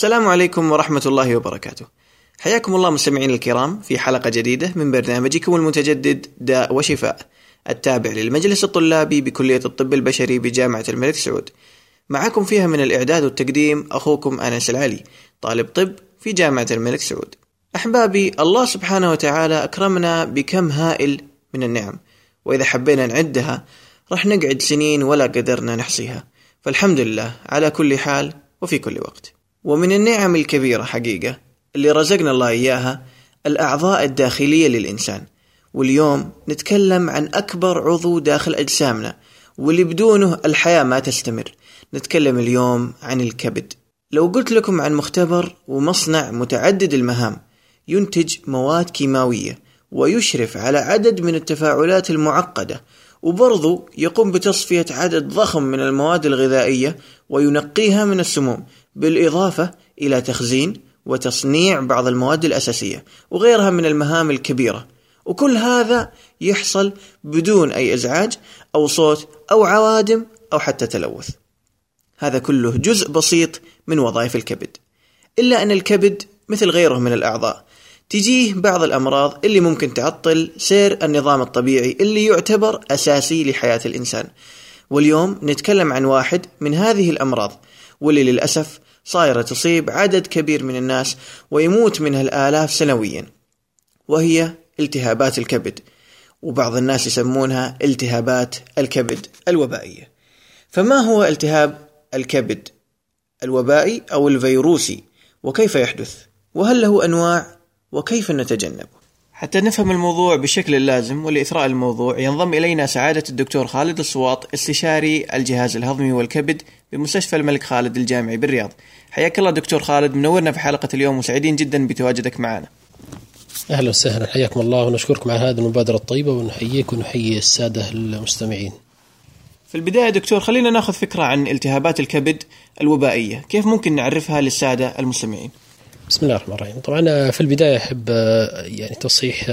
السلام عليكم ورحمة الله وبركاته. حياكم الله مستمعين الكرام في حلقة جديدة من برنامجكم المتجدد داء وشفاء التابع للمجلس الطلابي بكلية الطب البشري بجامعة الملك سعود. معكم فيها من الإعداد والتقديم أخوكم أنس العلي طالب طب في جامعة الملك سعود. أحبابي الله سبحانه وتعالى أكرمنا بكم هائل من النعم وإذا حبينا نعدها راح نقعد سنين ولا قدرنا نحصيها فالحمد لله على كل حال وفي كل وقت. ومن النعم الكبيرة حقيقة اللي رزقنا الله إياها الأعضاء الداخلية للإنسان. واليوم نتكلم عن أكبر عضو داخل أجسامنا واللي بدونه الحياة ما تستمر. نتكلم اليوم عن الكبد. لو قلت لكم عن مختبر ومصنع متعدد المهام ينتج مواد كيماوية ويشرف على عدد من التفاعلات المعقدة وبرضو يقوم بتصفية عدد ضخم من المواد الغذائية وينقيها من السموم بالإضافة إلى تخزين وتصنيع بعض المواد الأساسية وغيرها من المهام الكبيرة. وكل هذا يحصل بدون أي إزعاج أو صوت أو عوادم أو حتى تلوث. هذا كله جزء بسيط من وظائف الكبد. إلا أن الكبد مثل غيره من الأعضاء تجيه بعض الأمراض اللي ممكن تعطل سير النظام الطبيعي اللي يعتبر أساسي لحياة الإنسان. واليوم نتكلم عن واحد من هذه الأمراض واللي للأسف صايرة تصيب عدد كبير من الناس ويموت منها الآلاف سنويا وهي التهابات الكبد وبعض الناس يسمونها التهابات الكبد الوبائية. فما هو التهاب الكبد الوبائي أو الفيروسي؟ وكيف يحدث؟ وهل له أنواع؟ وكيف نتجنبه؟ حتى نفهم الموضوع بشكل اللازم ولإثراء الموضوع ينضم إلينا سعادة الدكتور خالد الصواط استشاري الجهاز الهضمي والكبد بمستشفى الملك خالد الجامعي بالرياض. حياك الله دكتور خالد منورنا في حلقة اليوم وسعيدين جدا بتواجدك معنا. أهلا وسهلا حياكم الله ونشكركم على هذه المبادرة الطيبة ونحييك ونحيي السادة المستمعين. في البداية دكتور خلينا نأخذ فكرة عن التهابات الكبد الوبائية. كيف ممكن نعرفها للسادة المستمعين؟ بسم الله الرحمن الرحيم. طبعا في البداية أحب يعني تصحيح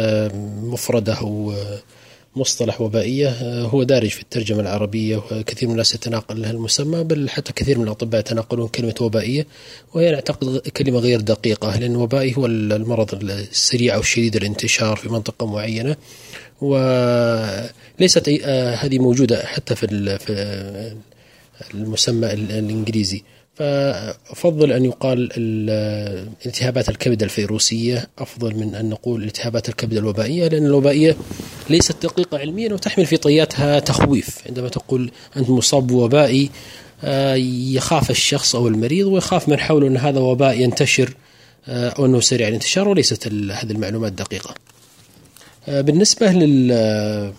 مفردة أو مصطلح وبائية هو دارج في الترجمة العربية وكثير من الناس يتناقل لها المسمى بل حتى كثير من الأطباء يتناقلون كلمة وبائية وهي أعتقد كلمة غير دقيقة لأن وبائي هو المرض السريع أو الشديد الانتشار في منطقة معينة وليست هذه موجودة حتى في المسمى الإنجليزي. فأفضل أن يقال التهابات الكبد الفيروسية أفضل من أن نقول التهابات الكبد الوبائية لأن الوبائية ليست دقيقة علميا وتحمل في طياتها تخويف. عندما تقول أنت مصاب بوبائي يخاف الشخص أو المريض ويخاف من حوله أن هذا وباء ينتشر أو أنه سريع الانتشار وليست هذه المعلومات دقيقة. بالنسبة لل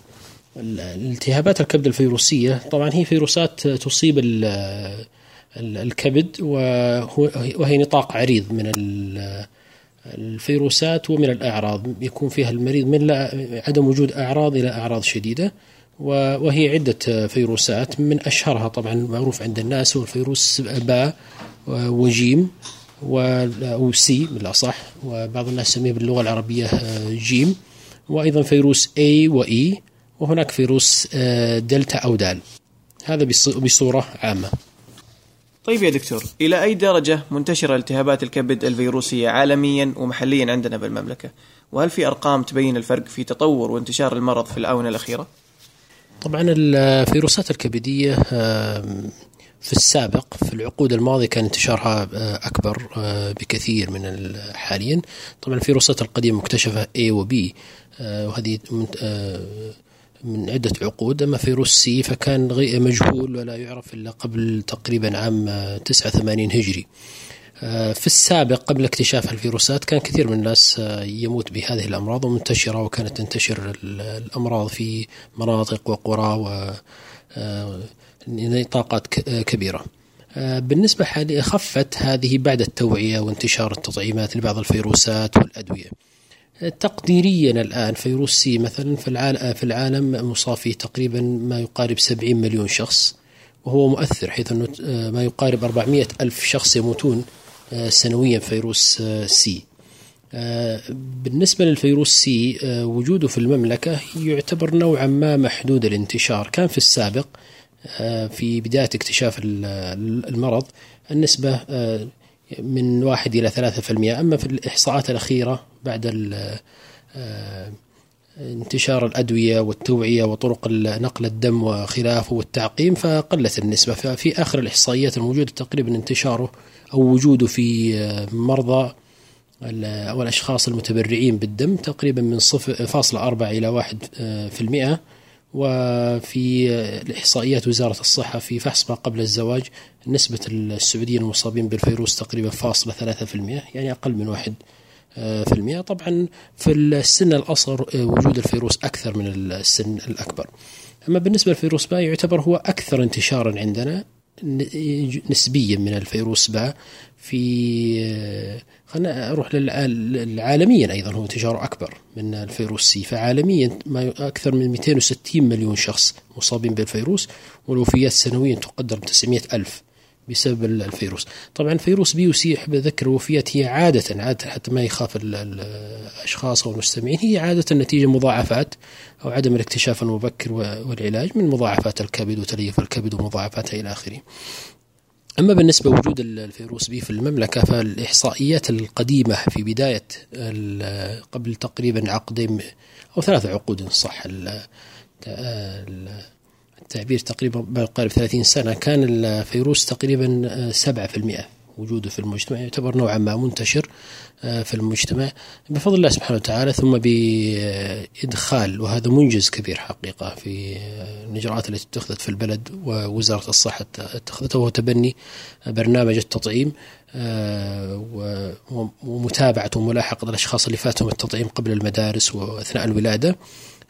التهابات الكبد الفيروسية طبعا هي فيروسات تصيب الكبد وهي نطاق عريض من الفيروسات ومن الأعراض. يكون فيها المريض من عدم وجود أعراض إلى أعراض شديدة وهي عدة فيروسات من أشهرها طبعا معروف عند الناس هو الفيروس باء وجيم و C بالأصح وبعض الناس يسميه باللغة العربية جيم. وأيضا فيروس A و E وهناك فيروس دلتا أو دال. هذا بصورة عامة. طيب يا دكتور إلى أي درجة منتشرة التهابات الكبد الفيروسية عالميا ومحليا عندنا بالمملكة وهل في أرقام تبين الفرق في تطور وانتشار المرض في الآونة الأخيرة؟ طبعا الفيروسات الكبدية في السابق في العقود الماضية كان انتشارها أكبر بكثير من حاليا طبعا الفيروسات القديمة مكتشفة A و B وهذه من عدة عقود أما فيروس سي فكان غير مجهول ولا يعرف إلا قبل تقريبا عام 89 هجري. في السابق قبل اكتشاف الفيروسات كان كثير من الناس يموت بهذه الأمراض ومنتشرة وكانت تنتشر الأمراض في مناطق وقرى ونطاقات كبيرة. بالنسبة حاليا خفت هذه بعد التوعية وانتشار التطعيمات لبعض الفيروسات والأدوية. تقديريا الآن فيروس سي مثلا في العالم, مصاب تقريبا ما يقارب 70 مليون شخص وهو مؤثر حيث أنه ما يقارب 400 ألف شخص يموتون سنويا فيروس C. بالنسبة للفيروس C وجوده في المملكة يعتبر نوعا ما محدود الانتشار. كان في السابق في بداية اكتشاف المرض النسبة من واحد إلى ثلاثة في المئة. أما في الإحصاءات الأخيرة بعد آه، انتشار الأدوية والتوعية وطرق نقل الدم وخلافه والتعقيم فقلت النسبة. ففي آخر الإحصائيات الموجودة تقريبا انتشاره أو وجوده في آه، مرضى أو الأشخاص المتبرعين بالدم تقريبا من صفر فاصلة أربعة إلى واحد آه، في المئة. وفي الإحصائيات وزارة الصحة في فحص ما قبل الزواج نسبة السعوديين المصابين بالفيروس تقريبا فاصلة ثلاثة في المئة يعني أقل من واحد آه، في المئة. طبعا في السن الأصغر آه، وجود الفيروس أكثر من السن الأكبر. أما بالنسبة للفيروس با يعتبر هو أكثر انتشارا عندنا نسبيا من الفيروس باء في خلينا أروح للعالميا أيضا هو انتشاره أكبر من الفيروس سي. فعالميا ما أكثر من 260 مليون شخص مصابين بالفيروس والوفيات سنويا تقدر ب 900 ألف. بسبب الفيروس. طبعا فيروس بي وسي أحب اذكر الوفيات هي عادة عادة حتى ما يخاف الأشخاص أو المستمعين هي عادة نتيجة مضاعفات أو عدم الاكتشاف المبكر والعلاج من مضاعفات الكبد وتليف الكبد ومضاعفاتها إلى آخره. أما بالنسبة لوجود الفيروس بي في المملكة فالإحصائيات القديمة في بداية قبل تقريبا عقدين أو ثلاث عقود إن صح التعبير تقريبا قارب 30 سنة كان الفيروس تقريبا 7% وجوده في المجتمع يعتبر نوعا ما منتشر آه، في المجتمع بفضل الله سبحانه وتعالى ثم بإدخال وهذا منجز كبير حقيقة في الإجراءات التي اتخذت في البلد ووزارة الصحة اتخذته وهو تبني برنامج التطعيم آه، ومتابعة وملاحقة الأشخاص اللي فاتهم التطعيم قبل المدارس وأثناء الولادة. آه،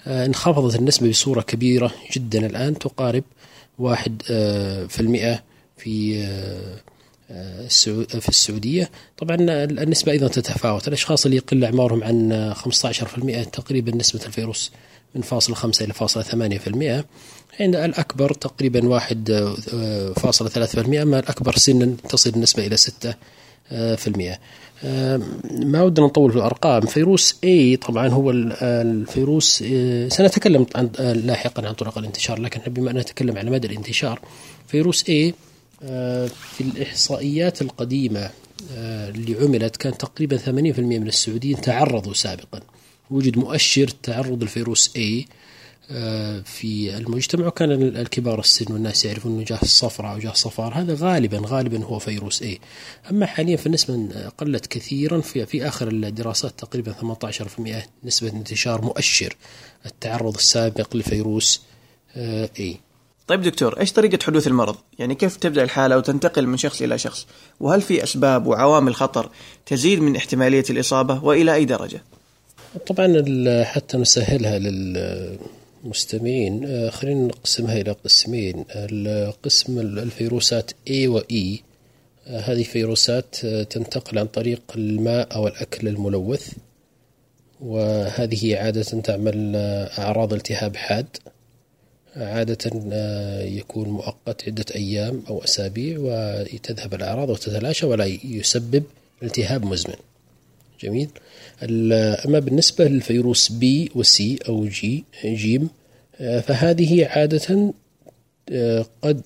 انخفضت النسبة بصورة كبيرة جدا الآن تقارب واحد في المئة في في السعودية. طبعا النسبة أيضا تتفاوت. الأشخاص اللي يقل أعمارهم عن 15% تقريبا نسبة الفيروس من فاصلة خمسة إلى فاصلة ثمانية في المئة. عند الأكبر تقريبا واحد فاصلة ثلاثة في المئة. أما الأكبر سنا تصل النسبة إلى ستة في المئة ما ودنا نطول في الأرقام. فيروس A طبعا هو الفيروس سنتكلم عن لاحقا عن طرق الانتشار لكن بما أن نتكلم عن مدى الانتشار. فيروس آه، في الإحصائيات القديمة آه، اللي عملت كان تقريبا 80% من السعوديين تعرضوا سابقا. وجد مؤشر تعرض الفيروس آه، في المجتمع وكان الكبار السن والناس يعرفون إنه جاه الصفرة أو جاه صفار هذا غالبا غالبا هو فيروس A أما حاليا في النسبة قلت كثيرا في في آخر الدراسات تقريبا 18% نسبة انتشار مؤشر التعرض السابق لفيروس A طيب دكتور إيش طريقة حدوث المرض؟ يعني كيف تبدأ الحالة وتنتقل من شخص إلى شخص؟ وهل في أسباب وعوامل خطر تزيد من احتمالية الإصابة وإلى أي درجة؟ طبعا حتى نسهلها للمستمعين آه، خلينا نقسمها إلى قسمين. القسم الفيروسات A و E. آه، هذه فيروسات آه، تنتقل عن طريق الماء أو الأكل الملوث وهذه عادة تعمل أعراض التهاب حاد. عادة يكون مؤقت عدة أيام أو أسابيع وتذهب الأعراض وتتلاشى ولا يسبب التهاب مزمن. جميل. أما بالنسبة للفيروس بي وسي أو جي جيم فهذه عادة آه، قد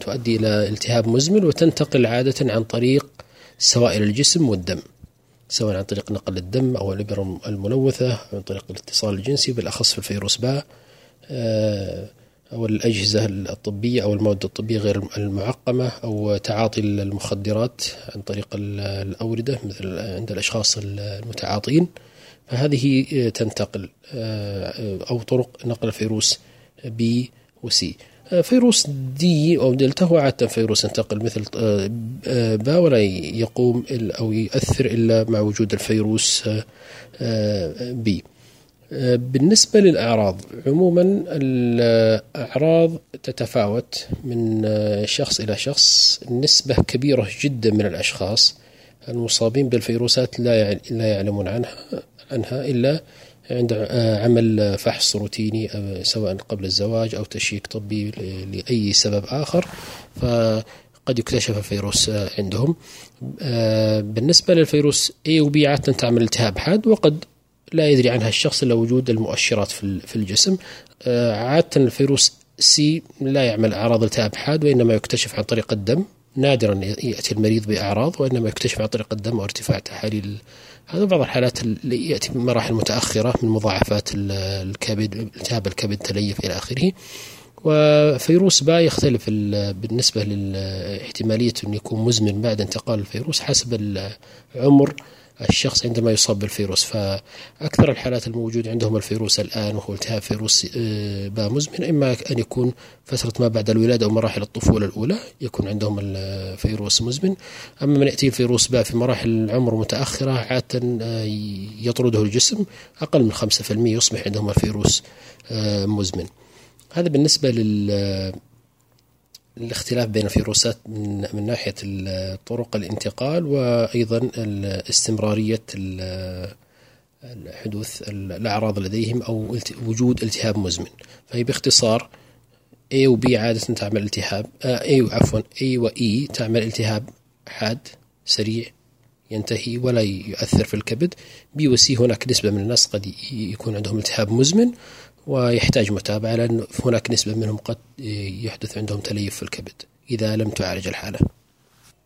تؤدي إلى التهاب مزمن وتنتقل عادة عن طريق سوائل الجسم والدم سواء عن طريق نقل الدم أو الإبر الملوثة أو عن طريق الاتصال الجنسي بالأخص في الفيروس باء أو الأجهزة الطبية أو المواد الطبية غير المعقمة أو تعاطي المخدرات عن طريق الأوردة مثل عند الأشخاص المتعاطين. فهذه تنتقل آه، أو طرق نقل الفيروس بي وسي آه، فيروس دي أو دلتا هو عادة فيروس ينتقل مثل آه، باء ولا يقوم أو يؤثر إلا مع وجود الفيروس بي بالنسبة للأعراض عموما الأعراض تتفاوت من شخص إلى شخص نسبة كبيرة جدا من الأشخاص. المصابين بالفيروسات لا لا يعلمون عنها عنها إلا عند عمل فحص روتيني سواء قبل الزواج أو تشيك طبي لأي سبب آخر فقد يكتشف الفيروس عندهم. بالنسبة للفيروس A و B عادة تعمل التهاب حاد وقد لا يدري عنها الشخص إلا وجود المؤشرات في الجسم. آه، عادة الفيروس سي لا يعمل أعراض التهاب حاد وإنما يكتشف عن طريق الدم. نادرا يأتي المريض بأعراض وإنما يكتشف عن طريق الدم وارتفاع تحاليل. هذا بعض الحالات اللي يأتي بمراحل متأخرة من مضاعفات الكبد التهاب الكبد تليف إلى آخره. وفيروس باء يختلف بالنسبة لاحتمالية أن يكون مزمن بعد انتقال الفيروس حسب العمر الشخص عندما يصاب بالفيروس فأكثر الحالات الموجودة عندهم الفيروس الآن وهو التهاب فيروس آه، باء مزمن إما أن يكون فترة ما بعد الولادة أو مراحل الطفولة الأولى يكون عندهم الفيروس مزمن أما من يأتي الفيروس با في مراحل العمر متأخرة عادة آه، يطرده الجسم أقل من 5% يصبح عندهم الفيروس آه، مزمن. هذا بالنسبة لل الاختلاف بين الفيروسات من, من ناحية طرق الانتقال وأيضا استمرارية حدوث الأعراض لديهم أو وجود التهاب مزمن. فهي باختصار A و B عادة تعمل التهاب آه، A عفوا A و E تعمل التهاب حاد سريع ينتهي ولا يؤثر في الكبد B و C هناك نسبة من الناس قد يكون عندهم التهاب مزمن ويحتاج متابعة لأن هناك نسبة منهم قد يحدث عندهم تليف في الكبد إذا لم تعالج الحالة.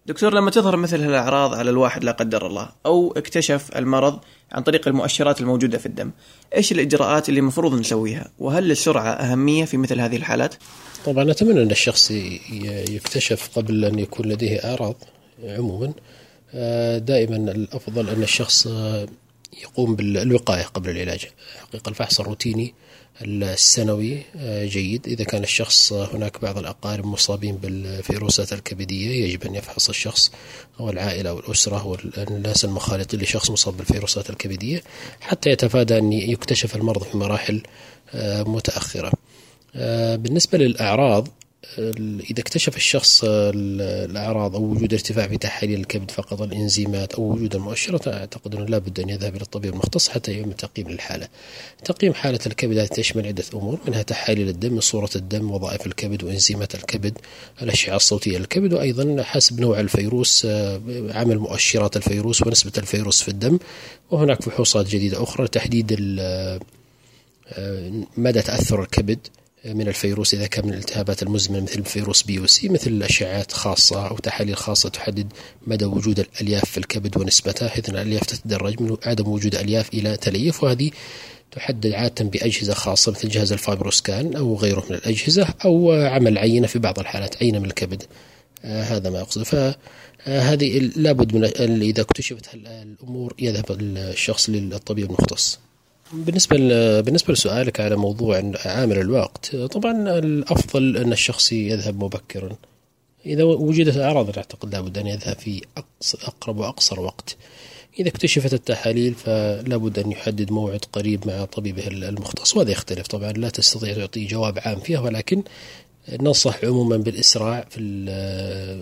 دكتور لما تظهر مثل هالأعراض على الواحد لا قدر الله أو اكتشف المرض عن طريق المؤشرات الموجودة في الدم إيش الإجراءات اللي المفروض نسويها؟ وهل السرعة أهمية في مثل هذه الحالات؟ طبعا أتمنى أن الشخص يكتشف قبل أن يكون لديه أعراض عموما. آه، دائما الأفضل أن الشخص يقوم بالوقاية قبل العلاج. حقيقة الفحص الروتيني السنوي آه، جيد. إذا كان الشخص هناك بعض الأقارب مصابين بالفيروسات الكبدية يجب أن يفحص الشخص أو العائلة أو الأسرة والناس المخالطين لشخص مصاب بالفيروسات الكبدية حتى يتفادى أن يكتشف المرض في مراحل آه، متأخرة. آه، بالنسبة للأعراض إذا اكتشف الشخص الأعراض أو وجود ارتفاع في تحاليل الكبد فقط الإنزيمات أو وجود المؤشرات أعتقد أنه لابد أن يذهب إلى الطبيب المختص حتى يعمل تقييم للحالة تقييم حالة الكبد تشمل عدة أمور منها تحاليل الدم صورة الدم وظائف الكبد وإنزيمات الكبد الأشعة الصوتية للكبد وأيضا حسب نوع الفيروس آه، عمل مؤشرات الفيروس ونسبة الفيروس في الدم. وهناك فحوصات جديدة أخرى لتحديد آه، مدى تأثر الكبد. من الفيروس إذا كان من الالتهابات المزمنة مثل فيروس بي وسي مثل الأشعات خاصة أو تحاليل خاصة تحدد مدى وجود الألياف في الكبد ونسبتها. حيث أن الألياف تتدرج من عدم وجود ألياف إلى تليف وهذه تحدد عادة بأجهزة خاصة مثل جهاز ال FibroScan أو غيره من الأجهزة أو عمل عينة في بعض الحالات عينة من الكبد. آه هذا ما أقصد فهذه لابد من إذا اكتشفت الأمور يذهب الشخص للطبيب المختص. بالنسبة بالنسبة لسؤالك على موضوع عامل الوقت طبعا الأفضل أن الشخص يذهب مبكرا. إذا وجدت أعراض أعتقد لابد أن يذهب في أقرب وأقصر وقت. إذا اكتشفت التحاليل فلا بد أن يحدد موعد قريب مع طبيبه المختص وهذا يختلف طبعا. لا تستطيع تعطي جواب عام فيها ولكن ننصح عموما بالإسراع في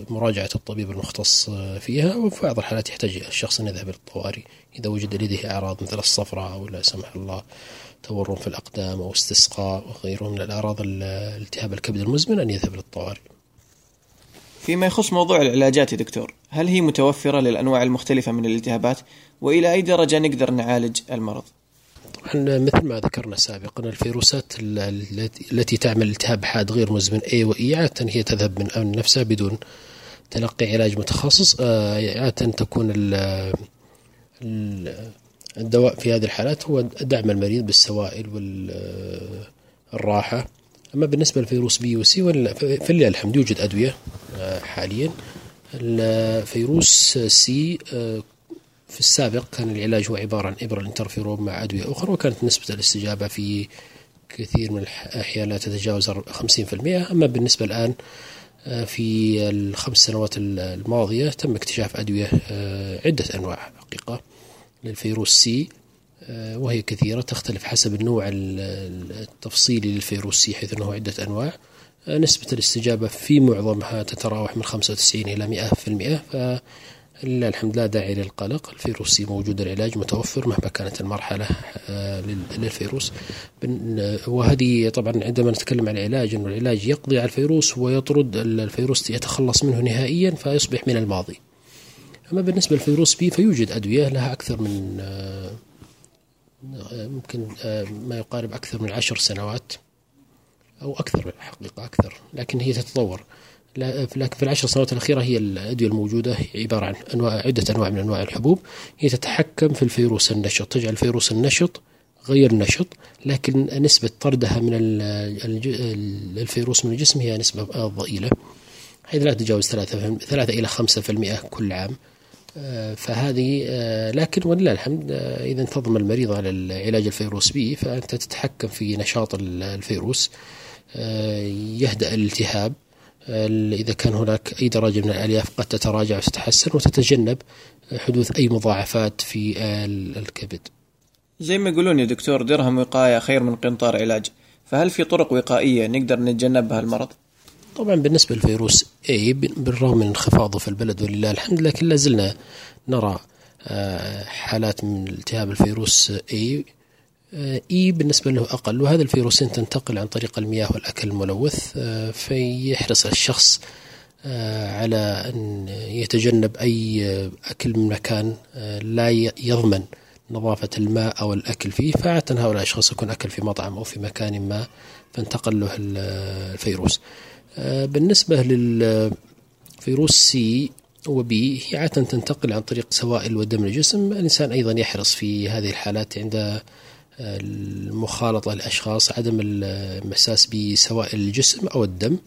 مراجعة الطبيب المختص فيها وفي بعض الحالات يحتاج الشخص أن يذهب إلى الطوارئ. إذا وجد لديه أعراض مثل الصفراء أو لا سمح الله تورم في الأقدام أو استسقاء وغيره من الأعراض الالتهاب الكبد المزمن أن يذهب للطوارئ فيما يخص موضوع العلاجات يا دكتور هل هي متوفرة للأنواع المختلفة من الالتهابات؟ وإلى أي درجة نقدر نعالج المرض؟ طبعا مثل ما ذكرنا سابقا الفيروسات التي تعمل التهاب حاد غير مزمن A و E عادة هي تذهب من نفسها بدون تلقي علاج متخصص. آه، عادة تكون الدواء في هذه الحالات هو دعم المريض بالسوائل والراحة. أما بالنسبة للفيروس بي وسي فلله الحمد يوجد أدوية آه، حاليا. الفيروس سي في السابق كان العلاج هو عبارة عن إبرة الانترفيرون مع أدوية أخرى وكانت نسبة الاستجابة في كثير من الأحيان لا تتجاوز 50% أما بالنسبة الآن آه، في الخمس سنوات الماضية تم اكتشاف أدوية آه، عدة أنواع حقيقة للفيروس سي آه، وهي كثيرة تختلف حسب النوع التفصيلي للفيروس سي حيث أنه عدة أنواع. نسبة الاستجابة في معظمها تتراوح من 95 إلى 100% لله الحمد لا داعي للقلق الفيروسي موجود العلاج متوفر مهما كانت المرحلة آه، للفيروس. وهذه طبعا عندما نتكلم عن العلاج أنه العلاج يقضي على الفيروس ويطرد الفيروس يتخلص منه نهائيا فيصبح من الماضي. أما بالنسبة للفيروس بي فيوجد أدوية لها أكثر من آه، ممكن آه، ما يقارب أكثر من عشر سنوات أو أكثر حقيقة أكثر لكن هي تتطور. لكن في العشر سنوات الأخيرة هي الأدوية الموجودة عبارة عن أنواع عدة أنواع من أنواع الحبوب. هي تتحكم في الفيروس النشط. تجعل الفيروس النشط غير نشط لكن نسبة طردها من الفيروس من الجسم هي نسبة ضئيلة حيث لا تتجاوز 3 3 إلى 5% كل عام. آه، فهذه آه، لكن ولله الحمد آه، إذا انتظم المريض على العلاج الفيروس بي فأنت تتحكم في نشاط الفيروس. يهدأ الالتهاب. إذا كان هناك أي درجة من الألياف قد تتراجع وتتحسن وتتجنب حدوث أي مضاعفات في الكبد زي ما يقولون يا دكتور درهم وقاية خير من قنطار علاج فهل في طرق وقائية نقدر نتجنب بها المرض؟ طبعا بالنسبة للفيروس A بالرغم من انخفاضه في البلد ولله الحمد لكن لازلنا نرى آه، حالات من التهاب الفيروس A إي بالنسبة له أقل وهذا الفيروسين تنتقل عن طريق المياه والأكل الملوث آه، فيحرص الشخص آه، على أن يتجنب أي أكل من مكان لا يضمن نظافة الماء أو الأكل فيه. فعادة هؤلاء الأشخاص يكون أكل في مطعم أو في مكان ما فانتقل له الفيروس. آه، بالنسبة للفيروس سي وبي هي عادة تنتقل عن طريق سوائل ودم الجسم الإنسان أيضا يحرص في هذه الحالات عند المخالطة للأشخاص عدم المساس بسوائل الجسم أو الدم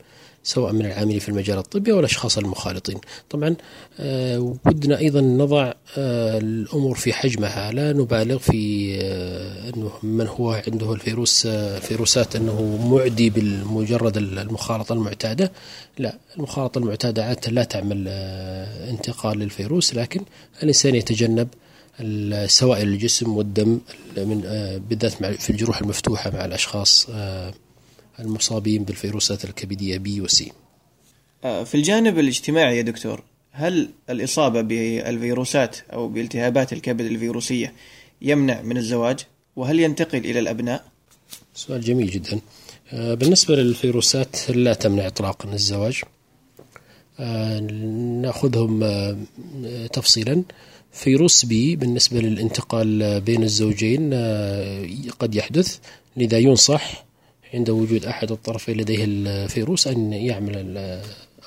سواء من العاملين في المجال الطبي أو الأشخاص المخالطين. طبعا آه، ودنا أيضا نضع آه، الأمور في حجمها. لا نبالغ في آه، أنه من هو عنده الفيروس فيروسات أنه معدي بمجرد المخالطة المعتادة. لا المخالطة المعتادة عادة لا تعمل انتقال للفيروس لكن الإنسان يتجنب سوائل الجسم والدم من بالذات في الجروح المفتوحة مع الأشخاص المصابين بالفيروسات الكبدية بي وسي. آه، في الجانب الاجتماعي يا دكتور هل الإصابة بالفيروسات أو بالتهابات الكبد الفيروسية يمنع من الزواج؟ وهل ينتقل إلى الأبناء؟ سؤال جميل جدا. آه، بالنسبة للفيروسات لا تمنع إطلاقا الزواج. آه، نأخذهم تفصيلا. فيروس بي بالنسبة للانتقال بين الزوجين قد يحدث لذا ينصح عند وجود أحد الطرفين لديه الفيروس أن يعمل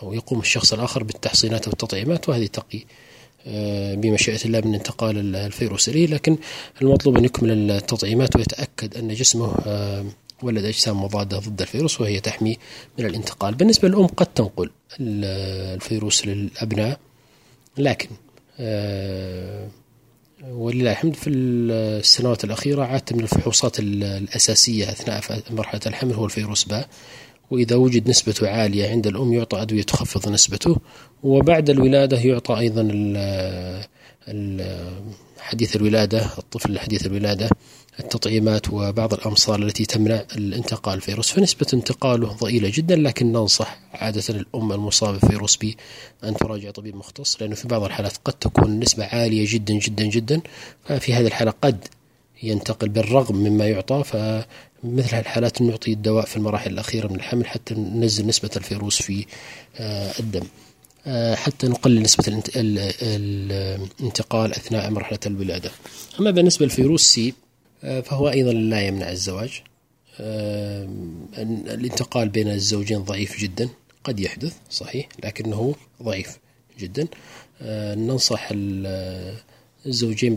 أو يقوم الشخص الآخر بالتحصينات والتطعيمات وهذه تقي آه، بمشيئة الله من انتقال الفيروس إليه. لكن المطلوب أن يكمل التطعيمات ويتأكد أن جسمه آه، ولد أجسام مضادة ضد الفيروس وهي تحمي من الانتقال. بالنسبة للأم قد تنقل الفيروس للأبناء لكن آه، ولله الحمد في السنوات الأخيرة عادة من الفحوصات الأساسية أثناء مرحلة الحمل هو الفيروس باء. وإذا وجد نسبته عالية عند الأم يعطى أدوية تخفض نسبته. وبعد الولادة يعطى أيضا حديث الولادة الطفل حديث الولادة. التطعيمات وبعض الأمصار التي تمنع الانتقال الفيروس. فنسبة انتقاله ضئيلة جدا لكن ننصح عادة الأم المصابة بفيروس بي أن تراجع طبيب مختص لأنه في بعض الحالات قد تكون النسبة عالية جدا جدا جدا. ففي هذه الحالة قد ينتقل بالرغم مما يعطى. فمثل الحالات نعطي الدواء في المراحل الأخيرة من الحمل حتى ننزل نسبة الفيروس في آه، الدم. آه، حتى نقلل نسبة الانتقال أثناء مرحلة الولادة. أما بالنسبة للفيروس سي فهو أيضا لا يمنع الزواج. الانتقال بين الزوجين ضعيف جدا. قد يحدث صحيح لكنه ضعيف جدا. ننصح الزوجين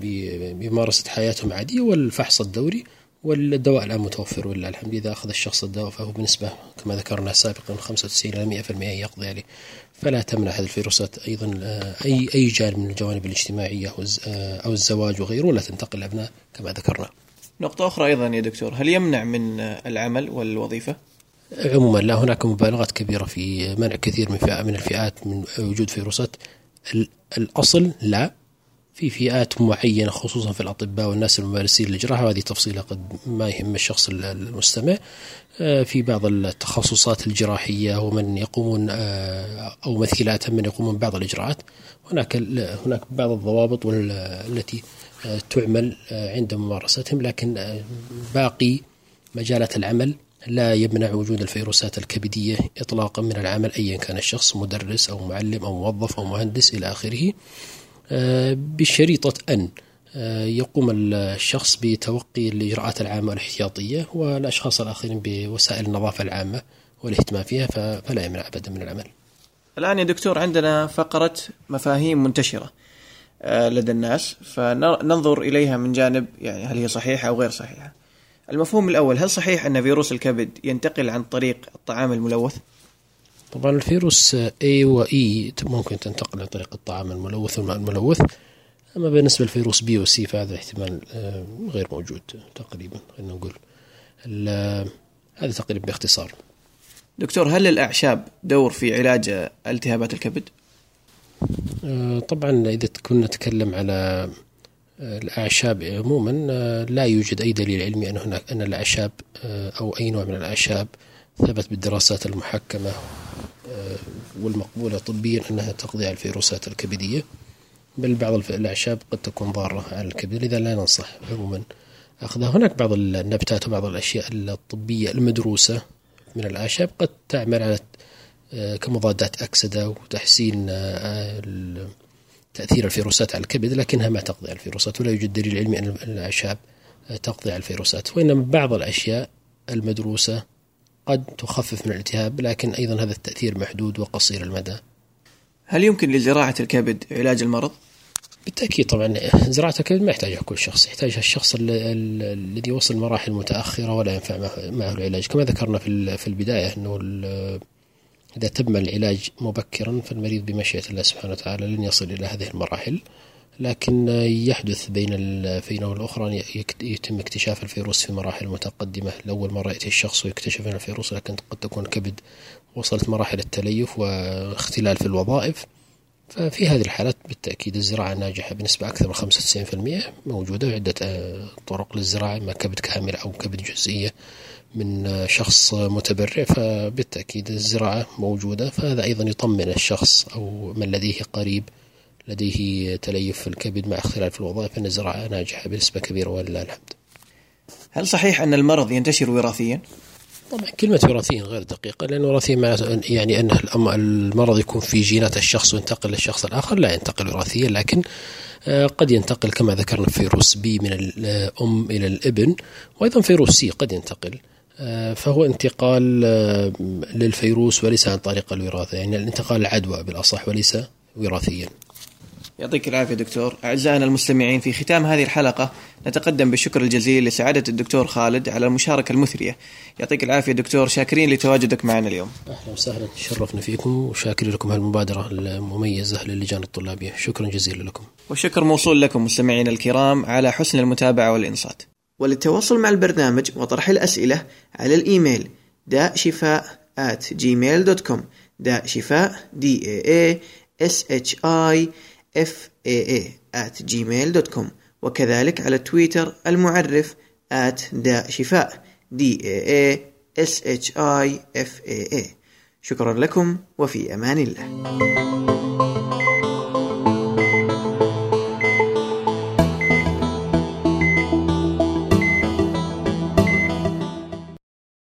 بممارسة حياتهم عادية والفحص الدوري. والدواء الآن متوفر ولله الحمد إذا أخذ الشخص الدواء فهو بنسبة كما ذكرنا سابقا 95 إلى 100% يقضي عليه. فلا تمنع هذه الفيروسات أيضا آه، أي أي جانب من الجوانب الاجتماعية آه، أو الزواج وغيره ولا تنتقل الأبناء كما ذكرنا. نقطة أخرى أيضا يا دكتور هل يمنع من العمل والوظيفة؟ عموما لا هناك مبالغات كبيرة في منع كثير من من الفئات من وجود فيروسات الأصل لا في فئات معينة خصوصا في الأطباء والناس الممارسين للجراحة وهذه تفصيلة قد ما يهم الشخص المستمع. آه، في بعض التخصصات الجراحية ومن يقومون آه، أو مثيلاتهم من يقومون ببعض الإجراءات. هناك هناك بعض الضوابط التي آه، تعمل عند ممارستهم. لكن باقي مجالات العمل لا يمنع وجود الفيروسات الكبدية إطلاقا من العمل أيا كان الشخص مدرس أو معلم أو موظف أو مهندس إلى آخره. بشريطة أن يقوم الشخص بتوقي الإجراءات العامة والاحتياطية والأشخاص الآخرين بوسائل النظافة العامة والاهتمام فيها فلا يمنع أبدا من العمل الآن يا دكتور عندنا فقرة مفاهيم منتشرة آه، لدى الناس فننظر إليها من جانب يعني هل هي صحيحة أو غير صحيحة المفهوم الأول هل صحيح أن فيروس الكبد ينتقل عن طريق الطعام الملوث؟ طبعا الفيروس A و E ممكن تنتقل عن طريق الطعام الملوث والماء الملوث. أما بالنسبة للفيروس B و C فهذا احتمال آه، غير موجود تقريبا خلينا نقول. هذا تقريبا باختصار. دكتور هل الأعشاب دور في علاج التهابات الكبد؟ آه، طبعا إذا كنا نتكلم على آه، الأعشاب عموما آه، لا يوجد أي دليل علمي أن هناك أن الأعشاب أو أي نوع من الأعشاب ثبت بالدراسات المحكمة. والمقبولة طبيا أنها تقضي على الفيروسات الكبدية بل بعض الأعشاب قد تكون ضارة على الكبد لذا لا ننصح عموما. أخذها هناك بعض النباتات وبعض الأشياء الطبية المدروسة من الأعشاب قد تعمل على آه، كمضادات أكسدة وتحسين آه، تأثير الفيروسات على الكبد لكنها ما تقضي على الفيروسات ولا يوجد دليل علمي أن الأعشاب آه، تقضي على الفيروسات. وإنما بعض الأشياء المدروسة قد تخفف من الالتهاب لكن أيضا هذا التأثير محدود وقصير المدى. هل يمكن لزراعة الكبد علاج المرض؟ بالتأكيد طبعا زراعة الكبد ما يحتاجها كل شخص يحتاجها الشخص الذي وصل مراحل متأخرة ولا ينفع معه العلاج كما ذكرنا في البداية أنه إذا تم العلاج مبكرا فالمريض بمشيئة الله سبحانه وتعالى لن يصل إلى هذه المراحل. لكن يحدث بين الفينة والأخرى يتم اكتشاف الفيروس في مراحل متقدمة. لأول مرة يأتي الشخص ويكتشف أن الفيروس لكن قد تكون الكبد وصلت مراحل التليف واختلال في الوظائف. ففي هذه الحالات بالتأكيد الزراعة ناجحة بنسبة أكثر من 95% موجودة عدة آه، طرق للزراعة إما كبد كامل أو كبد جزئية من آه، شخص متبرع. فبالتأكيد الزراعة موجودة. فهذا أيضا يطمن الشخص أو من لديه قريب لديه تليف في الكبد مع اختلاف في الوظائف أن الزراعة ناجحة بنسبة كبيرة ولله الحمد هل صحيح أن المرض ينتشر وراثيا؟ طبعا كلمة وراثيا غير دقيقة لأن وراثيا يعني أن المرض يكون في جينات الشخص وينتقل للشخص الآخر لا ينتقل وراثيا لكن آه، قد ينتقل كما ذكرنا فيروس بي من الأم إلى الإبن وأيضا فيروس سي قد ينتقل آه، فهو انتقال آه، للفيروس وليس عن طريق الوراثة يعني الانتقال العدوى بالأصح وليس وراثيا يعطيك العافية دكتور. أعزائنا المستمعين في ختام هذه الحلقة نتقدم بالشكر الجزيل لسعادة الدكتور خالد على المشاركة المثرية. يعطيك العافية دكتور. شاكرين لتواجدك معنا اليوم. أهلا وسهلا. تشرفنا فيكم وشاكر لكم هالمبادرة المميزة للجان الطلابية. شكرا جزيلا لكم. والشكر موصول لكم مستمعينا الكرام على حسن المتابعة والإنصات. وللتواصل مع البرنامج وطرح الأسئلة على الإيميل داء شفاء at gmail.com داء شفاء d a a s h i faa at gmail.com وكذلك على تويتر المعرف at داء شفاء. D a a s h i f a a. شكرا لكم وفي أمان الله.